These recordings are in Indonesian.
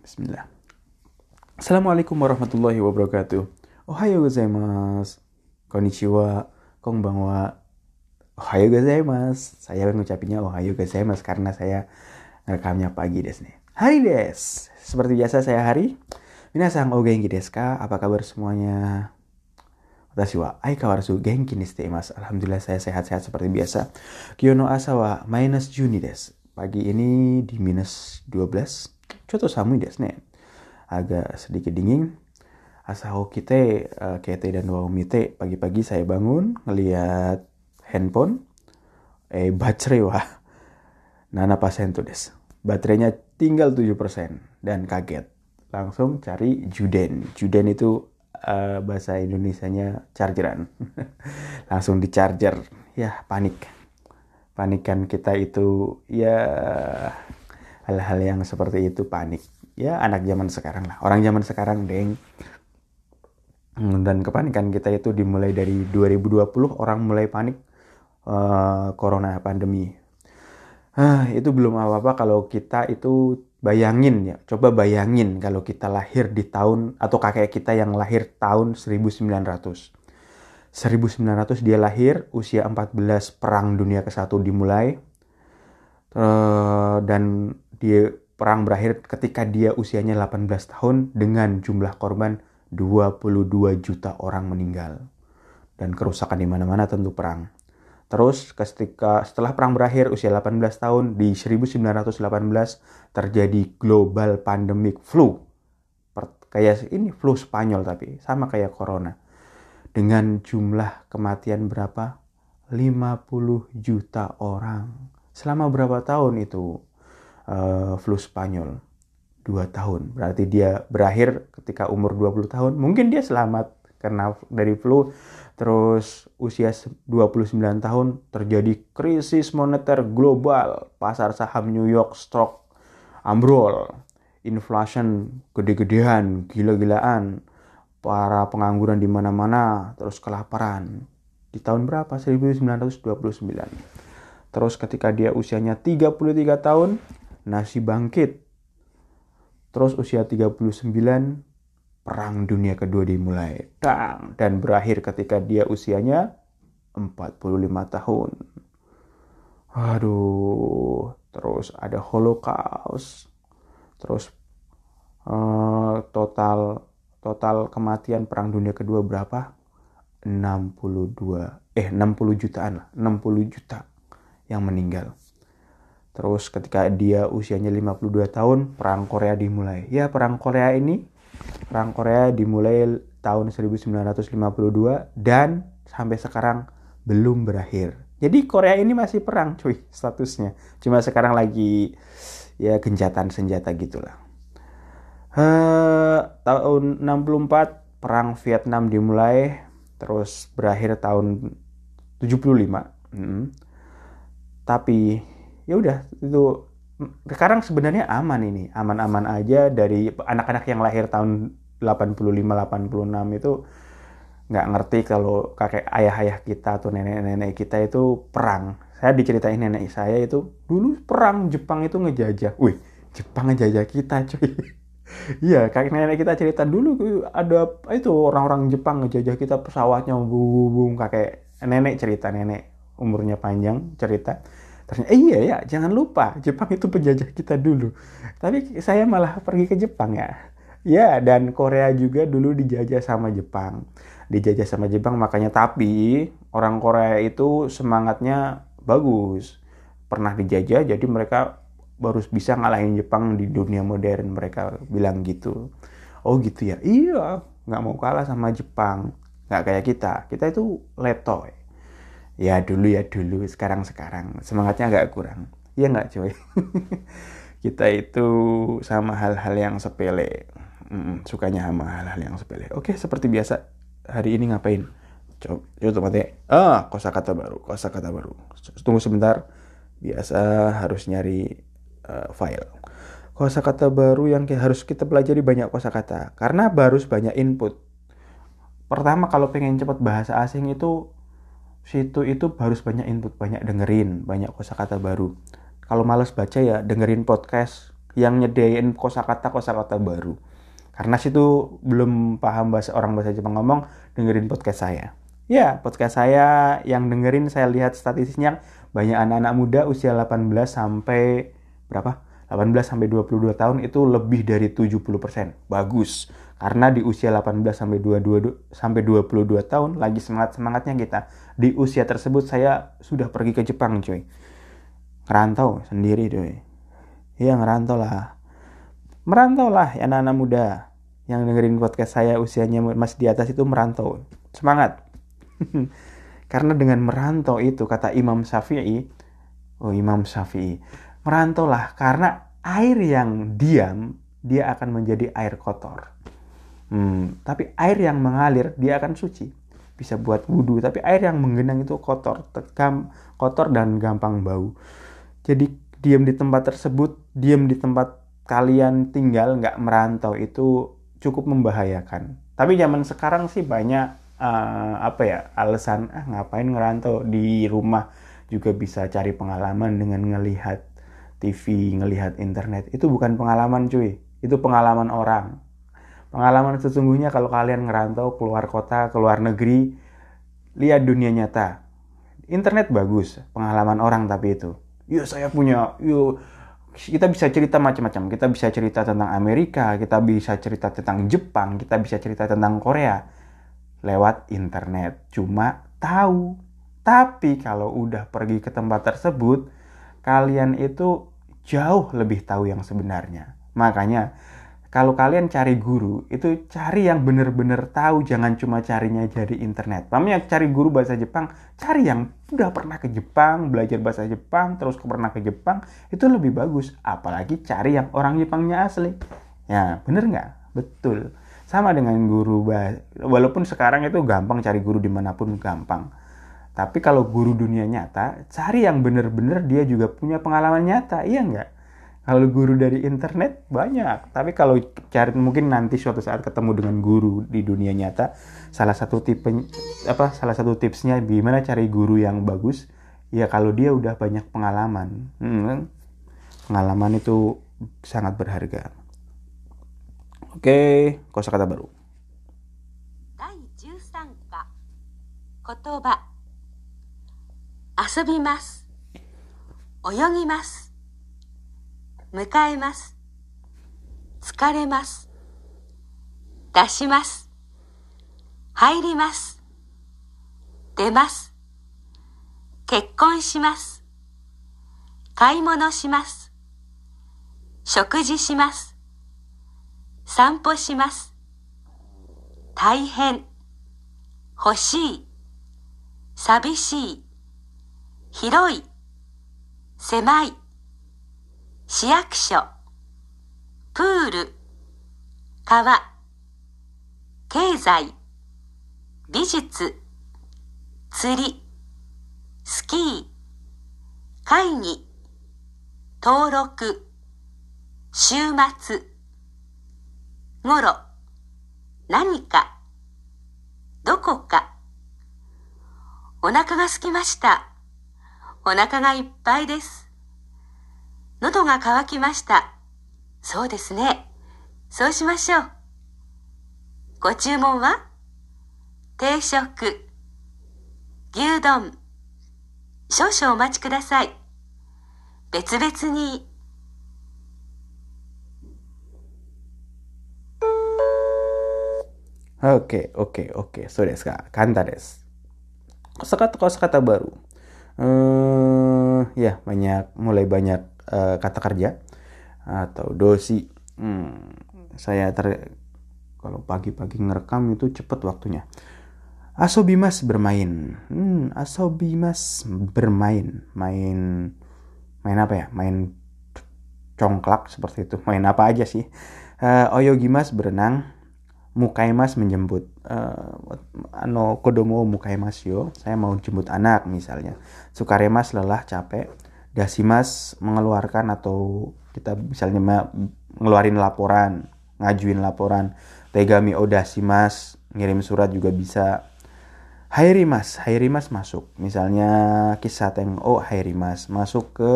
Bismillah. Assalamualaikum warahmatullahi wabarakatuh. Ohayo gozaimasu. Konnichiwa. Konbanwa. Ohayo gozaimasu. Saya mengucapnya ohayo gozaimasu karena saya rekamnya pagi des nih. Hari des. Seperti biasa saya hari. Minasang o genki desu ka? Apa kabar semuanya? Watashi wa aikawarazu genki ni imasu. Alhamdulillah saya sehat-sehat seperti biasa. Kyono asa wa minus Juni des. Pagi ini di minus 12. Choto samui desu ne agak sedikit dingin. Asaho kita uh, kete dan waumite pagi-pagi saya bangun ngelihat handphone eh baterai wah. Nana pasento des baterainya tinggal 7% dan kaget. Langsung cari juden. Juden itu uh, bahasa Indonesianya chargeran. Langsung di charger ya panik. Panikan kita itu ya hal-hal yang seperti itu panik. Ya anak zaman sekarang lah. Orang zaman sekarang deng. Dan kepanikan kita itu dimulai dari 2020 orang mulai panik uh, corona pandemi. Uh, itu belum apa-apa kalau kita itu bayangin ya. Coba bayangin kalau kita lahir di tahun atau kakek kita yang lahir tahun 1900 1900 dia lahir usia 14 perang dunia ke-1 dimulai. Uh, dan dia Perang berakhir ketika dia usianya 18 tahun dengan jumlah korban 22 juta orang meninggal. Dan kerusakan di mana-mana tentu perang. Terus ketika setelah perang berakhir usia 18 tahun di 1918 terjadi global pandemic flu. Kayak ini flu Spanyol tapi sama kayak corona. Dengan jumlah kematian berapa? 50 juta orang. Selama berapa tahun itu? Uh, flu Spanyol 2 tahun. Berarti dia berakhir ketika umur 20 tahun. Mungkin dia selamat karena dari flu. Terus usia 29 tahun terjadi krisis moneter global. Pasar saham New York Stock ambrol. Inflation gede-gedean, gila-gilaan. Para pengangguran di mana-mana, terus kelaparan. Di tahun berapa? 1929. Terus ketika dia usianya 33 tahun, nasi bangkit. Terus usia 39 perang dunia kedua dimulai. Dang, dan berakhir ketika dia usianya 45 tahun. Aduh, terus ada holocaust. Terus uh, total total kematian perang dunia kedua berapa? 62 eh 60 jutaan lah, 60 juta yang meninggal. Terus ketika dia usianya 52 tahun, perang Korea dimulai. Ya, perang Korea ini perang Korea dimulai tahun 1952 dan sampai sekarang belum berakhir. Jadi Korea ini masih perang, cuy, statusnya. Cuma sekarang lagi ya genjatan senjata gitulah. Uh, tahun 64 perang Vietnam dimulai, terus berakhir tahun 75. Hmm. Tapi ya udah itu sekarang sebenarnya aman ini aman-aman aja dari anak-anak yang lahir tahun 85 86 itu nggak ngerti kalau kakek ayah-ayah kita atau nenek-nenek kita itu perang. Saya diceritain nenek saya itu dulu perang Jepang itu ngejajah. Wih Jepang ngejajah kita cuy. Iya, kakek nenek kita cerita dulu ada itu orang-orang Jepang ngejajah kita pesawatnya bum kakek nenek cerita nenek umurnya panjang cerita Ternyata, eh, iya ya, jangan lupa Jepang itu penjajah kita dulu. Tapi saya malah pergi ke Jepang ya. Ya, dan Korea juga dulu dijajah sama Jepang. Dijajah sama Jepang makanya tapi orang Korea itu semangatnya bagus. Pernah dijajah jadi mereka baru bisa ngalahin Jepang di dunia modern. Mereka bilang gitu. Oh gitu ya? Iya, nggak mau kalah sama Jepang. Nggak kayak kita. Kita itu letoy ya dulu ya dulu. Sekarang sekarang semangatnya agak kurang. Ya nggak coy kita itu sama hal-hal yang sepele. Mm, sukanya sama hal-hal yang sepele. Oke seperti biasa hari ini ngapain? Coba coba mati ah kosakata baru kosakata baru. Tunggu sebentar. Biasa harus nyari uh, file. Kosakata baru yang harus kita pelajari banyak kosakata. Karena baru banyak input. Pertama kalau pengen cepat bahasa asing itu situ itu harus banyak input, banyak dengerin, banyak kosakata baru. Kalau males baca ya dengerin podcast yang nyediain kosakata kosakata baru. Karena situ belum paham bahasa orang bahasa Jepang ngomong, dengerin podcast saya. Ya, podcast saya yang dengerin saya lihat statistiknya banyak anak-anak muda usia 18 sampai berapa? 18 sampai 22 tahun itu lebih dari 70%. Bagus. Karena di usia 18 sampai 22 sampai 22 tahun lagi semangat-semangatnya kita. Di usia tersebut saya sudah pergi ke Jepang, cuy. Ngerantau sendiri, cuy. Iya, ngerantau lah. Merantau lah ya anak-anak muda yang dengerin podcast saya usianya masih di atas itu merantau. Semangat. Karena dengan merantau itu kata Imam Syafi'i, oh Imam Syafi'i, merantaulah karena air yang diam dia akan menjadi air kotor. Hmm, tapi air yang mengalir dia akan suci, bisa buat wudhu. Tapi air yang menggenang itu kotor, tekam, kotor dan gampang bau. Jadi diam di tempat tersebut, diam di tempat kalian tinggal nggak merantau itu cukup membahayakan. Tapi zaman sekarang sih banyak uh, apa ya alasan ah ngapain ngerantau di rumah juga bisa cari pengalaman dengan ngelihat TV, ngelihat internet. Itu bukan pengalaman cuy, itu pengalaman orang. Pengalaman sesungguhnya kalau kalian ngerantau keluar kota, keluar negeri, lihat dunia nyata. Internet bagus, pengalaman orang tapi itu. Yuk saya punya, yuk kita bisa cerita macam-macam. Kita bisa cerita tentang Amerika, kita bisa cerita tentang Jepang, kita bisa cerita tentang Korea lewat internet. Cuma tahu. Tapi kalau udah pergi ke tempat tersebut, kalian itu jauh lebih tahu yang sebenarnya. Makanya kalau kalian cari guru, itu cari yang bener-bener tahu, jangan cuma carinya dari internet. Namanya cari guru bahasa Jepang, cari yang udah pernah ke Jepang, belajar bahasa Jepang, terus pernah ke Jepang, itu lebih bagus. Apalagi cari yang orang Jepangnya asli. Ya, bener nggak? Betul sama dengan guru bahasa walaupun sekarang itu gampang cari guru di mana pun gampang tapi kalau guru dunia nyata cari yang bener-bener dia juga punya pengalaman nyata iya nggak kalau guru dari internet banyak tapi kalau cari mungkin nanti suatu saat ketemu dengan guru di dunia nyata salah satu tipe apa salah satu tipsnya gimana cari guru yang bagus ya kalau dia udah banyak pengalaman hmm, pengalaman itu sangat berharga Oke, kosakata baru. 第13課言葉遊びます泳ぎます 迎えます。疲れます。出します。入ります。出ます。結婚します。買い物します。食事します。散歩します。大変、欲しい、寂しい、広い、狭い、市役所、プール、川、経済、美術、釣り、スキー、会議、登録、週末、ごろ、何か、どこか。お腹が空きました。お腹がいっぱいです。喉が渇きました。そうですね。そうしましょう。ご注文は定食、牛丼、少々お待ちください。別々に Oke, okay, oke, oke. So desu ka. Kanta desu. Kosakata kosakata baru. Eh, ya, banyak mulai banyak eh, kata kerja atau dosi. Hmm, saya ter kalau pagi-pagi ngerekam itu cepet waktunya. Asobimas bermain. Hmm, asobimas bermain. Main main apa ya? Main congklak seperti itu. Main apa aja sih? Eh, oyogimas berenang. Mukaimas menjemput uh, ano kodomo mukaimas yo saya mau jemput anak misalnya sukaremas lelah capek dasimas mengeluarkan atau kita misalnya ngeluarin laporan ngajuin laporan tegami odasimas ngirim surat juga bisa Hairimas, Hairimas masuk. Misalnya kisah teng oh Hairimas masuk ke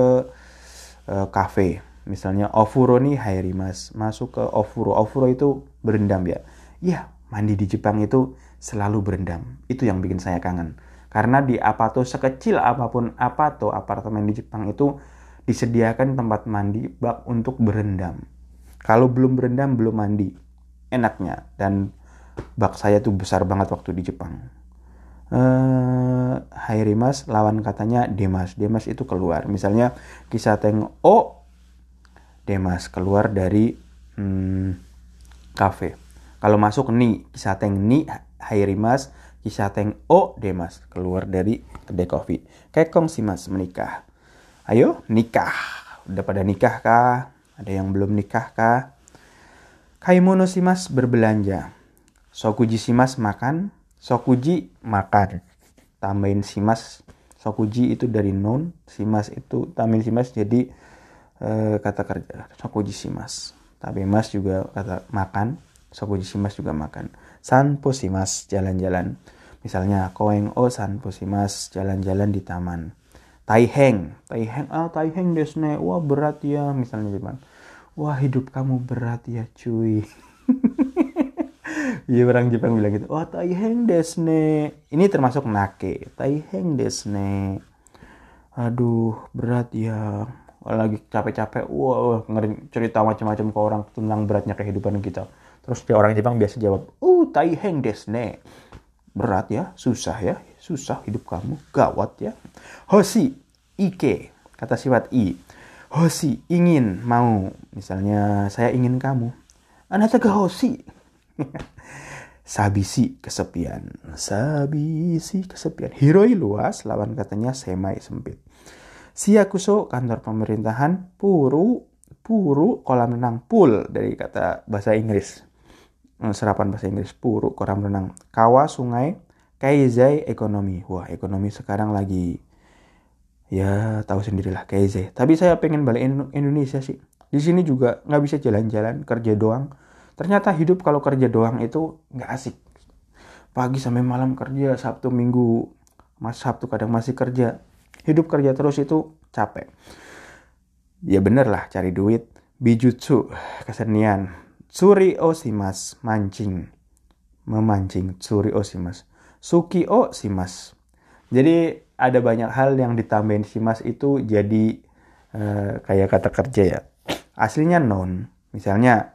uh, kafe. Misalnya ofuro nih hairimas, masuk ke ofuro. Ofuro itu berendam ya. Iya, mandi di Jepang itu selalu berendam. Itu yang bikin saya kangen. Karena di Apato sekecil apa pun Apato apartemen di Jepang itu disediakan tempat mandi bak untuk berendam. Kalau belum berendam belum mandi. Enaknya dan bak saya tuh besar banget waktu di Jepang. Eh, Hairimas lawan katanya Demas. Demas itu keluar. Misalnya kisah teng O Demas keluar dari hmm, kafe. Kalau masuk ni kisah teng ni Hairimas kisah teng O Demas keluar dari kedai kopi. Kekong si mas menikah. Ayo nikah. Udah pada nikah kah? Ada yang belum nikah kah? Kaimono si mas berbelanja. Sokuji si mas makan. Sokuji makan. Tambahin si mas. Sokuji itu dari non. Si mas itu tambahin si mas jadi Eh, kata kerja sokuji shimas tapi mas juga kata makan sokuji shimas juga makan sanpo shimas jalan-jalan. Misalnya koeng o sanpo shimas jalan-jalan di taman. Taiheng. Taiheng ah taiheng desne wah berat ya misalnya Jepang wah hidup kamu berat ya cuy. Iya orang Jepang bilang gitu. Wah taiheng desne. Ini termasuk nake. Taiheng desne. Aduh berat ya. Lagi capek-capek. Wah ngeri cerita macam-macam ke orang tentang beratnya kehidupan kita terus dia orang Jepang biasa jawab uh taiheng desne berat ya susah ya susah hidup kamu gawat ya. Hoshi ike kata sifat i. Hoshi ingin mau misalnya saya ingin kamu. Anata ke hoshi? Sabisi kesepian sabisi kesepian. Hiroi luas lawan katanya semai sempit. Siakuso kantor pemerintahan, Puru Puru kolam renang, pool dari kata bahasa Inggris. Eh, serapan bahasa Inggris, Puru kolam renang. Kawa sungai, Kaizai ekonomi. Wah, ekonomi sekarang lagi ya tahu sendirilah Kaizai. Tapi saya pengen balik Indonesia sih. Di sini juga nggak bisa jalan-jalan, kerja doang. Ternyata hidup kalau kerja doang itu nggak asik. Pagi sampai malam kerja, Sabtu Minggu, Mas Sabtu kadang masih kerja hidup kerja terus itu capek ya bener lah cari duit bijutsu kesenian suri osimas mancing memancing suri osimas suki o simas jadi ada banyak hal yang ditambahin simas itu jadi uh, kayak kata kerja ya aslinya non misalnya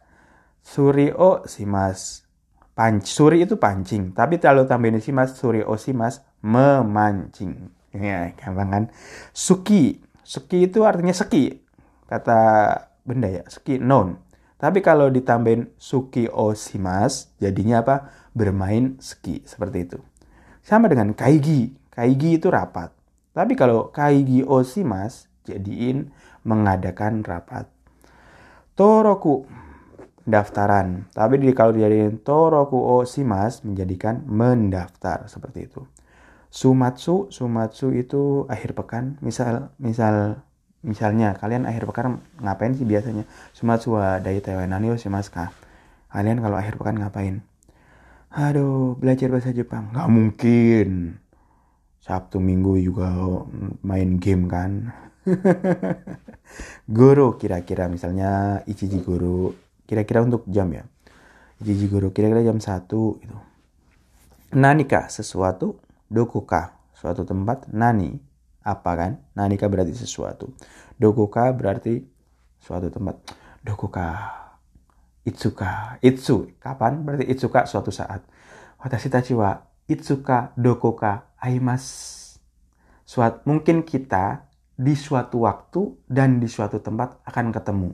suri o simas panc suri itu pancing tapi kalau tambahin simas suri o simas memancing Ya, gampang kan? Suki. Suki itu artinya seki. Kata benda ya, seki noun. Tapi kalau ditambahin suki osimas, jadinya apa? Bermain ski, seperti itu. Sama dengan kaigi. Kaigi itu rapat. Tapi kalau kaigi osimas, jadiin mengadakan rapat. Toroku, pendaftaran. Tapi kalau dijadiin toroku osimas, menjadikan mendaftar, seperti itu. Sumatsu, Sumatsu itu akhir pekan. Misal, misal, misalnya kalian akhir pekan ngapain sih biasanya? Sumatsu wa dai Taiwanani shimaska. Kalian kalau akhir pekan ngapain? Aduh, belajar bahasa Jepang. Gak mungkin. Sabtu Minggu juga main game kan. guru kira-kira misalnya Ichiji guru. Kira-kira untuk jam ya. Ichiji guru kira-kira jam 1 gitu. Nanika sesuatu Dokuka, suatu tempat. Nani, apa kan? Nanika berarti sesuatu. Dokuka berarti suatu tempat. Dokuka, Itsuka, Itsu, kapan? Berarti Itsuka suatu saat. Watashi tachi wa Itsuka dokuka aimas. Suat, mungkin kita di suatu waktu dan di suatu tempat akan ketemu.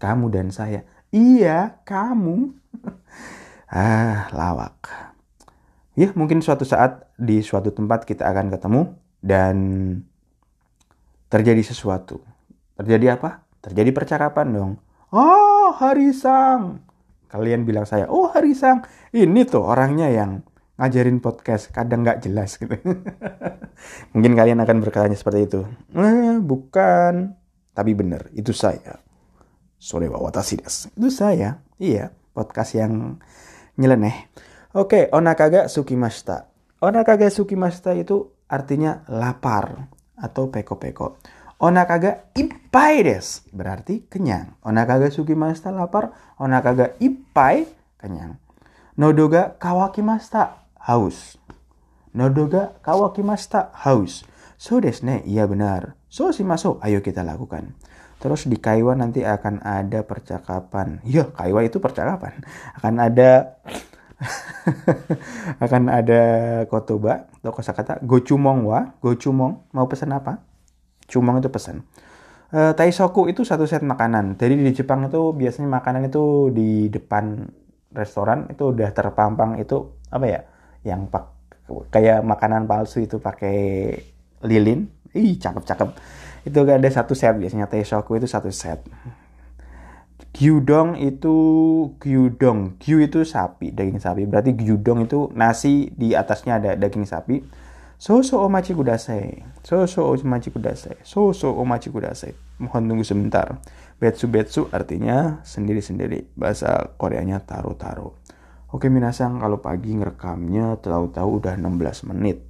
Kamu dan saya. Iya, kamu. ah, lawak ya mungkin suatu saat di suatu tempat kita akan ketemu dan terjadi sesuatu. Terjadi apa? Terjadi percakapan dong. Oh, Harisang. Kalian bilang saya, oh Harisang. Ini tuh orangnya yang ngajarin podcast kadang nggak jelas gitu. Mungkin kalian akan berkatanya seperti itu. Eh, bukan. Tapi benar, itu saya. Sore watashi. Itu saya. Iya, podcast yang nyeleneh. Oke, onakaga sukimashita. Onakaga sukimashita itu artinya lapar atau peko-peko. Onaka ga ippai desu. Berarti kenyang. Onaka ga sugimashita lapar. Onaka ga ippai kenyang. Nodo ga kawakimashita haus. Nodo ga kawakimashita haus. So desu ne. Iya benar. So si masuk. Ayo kita lakukan. Terus di Kaiwa nanti akan ada percakapan. Ya, Kaiwa itu percakapan. Akan ada akan ada kotoba atau kosakata gochumong wa. Gochumong mau pesan apa? Cumong itu pesan. Uh, taisoku itu satu set makanan. Jadi di Jepang itu biasanya makanan itu di depan restoran itu udah terpampang itu apa ya? Yang pak kayak makanan palsu itu pakai lilin. Ih, cakep-cakep. Itu ada satu set biasanya taisoku itu satu set. Gyudong itu gyudong. Gyu itu sapi, daging sapi. Berarti gyudong itu nasi di atasnya ada daging sapi Soso omachi kudasai. Soso omachi kudasai. Soso omachi kudasai. Mohon tunggu sebentar. Betsu betsu artinya sendiri-sendiri. Bahasa Koreanya taro-taro. Oke minasang kalau pagi ngerekamnya tahu-tahu udah 16 menit.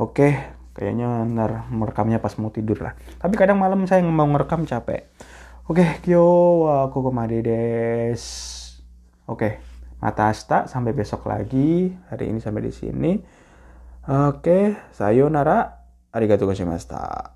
Oke, kayaknya ntar merekamnya pas mau tidur lah. Tapi kadang malam saya mau ngerekam capek. Oke, kyo wa kokomade des. Oke, mata asta sampai besok lagi. Hari ini sampai di sini. Oke, sayonara. Arigatou gozaimashita.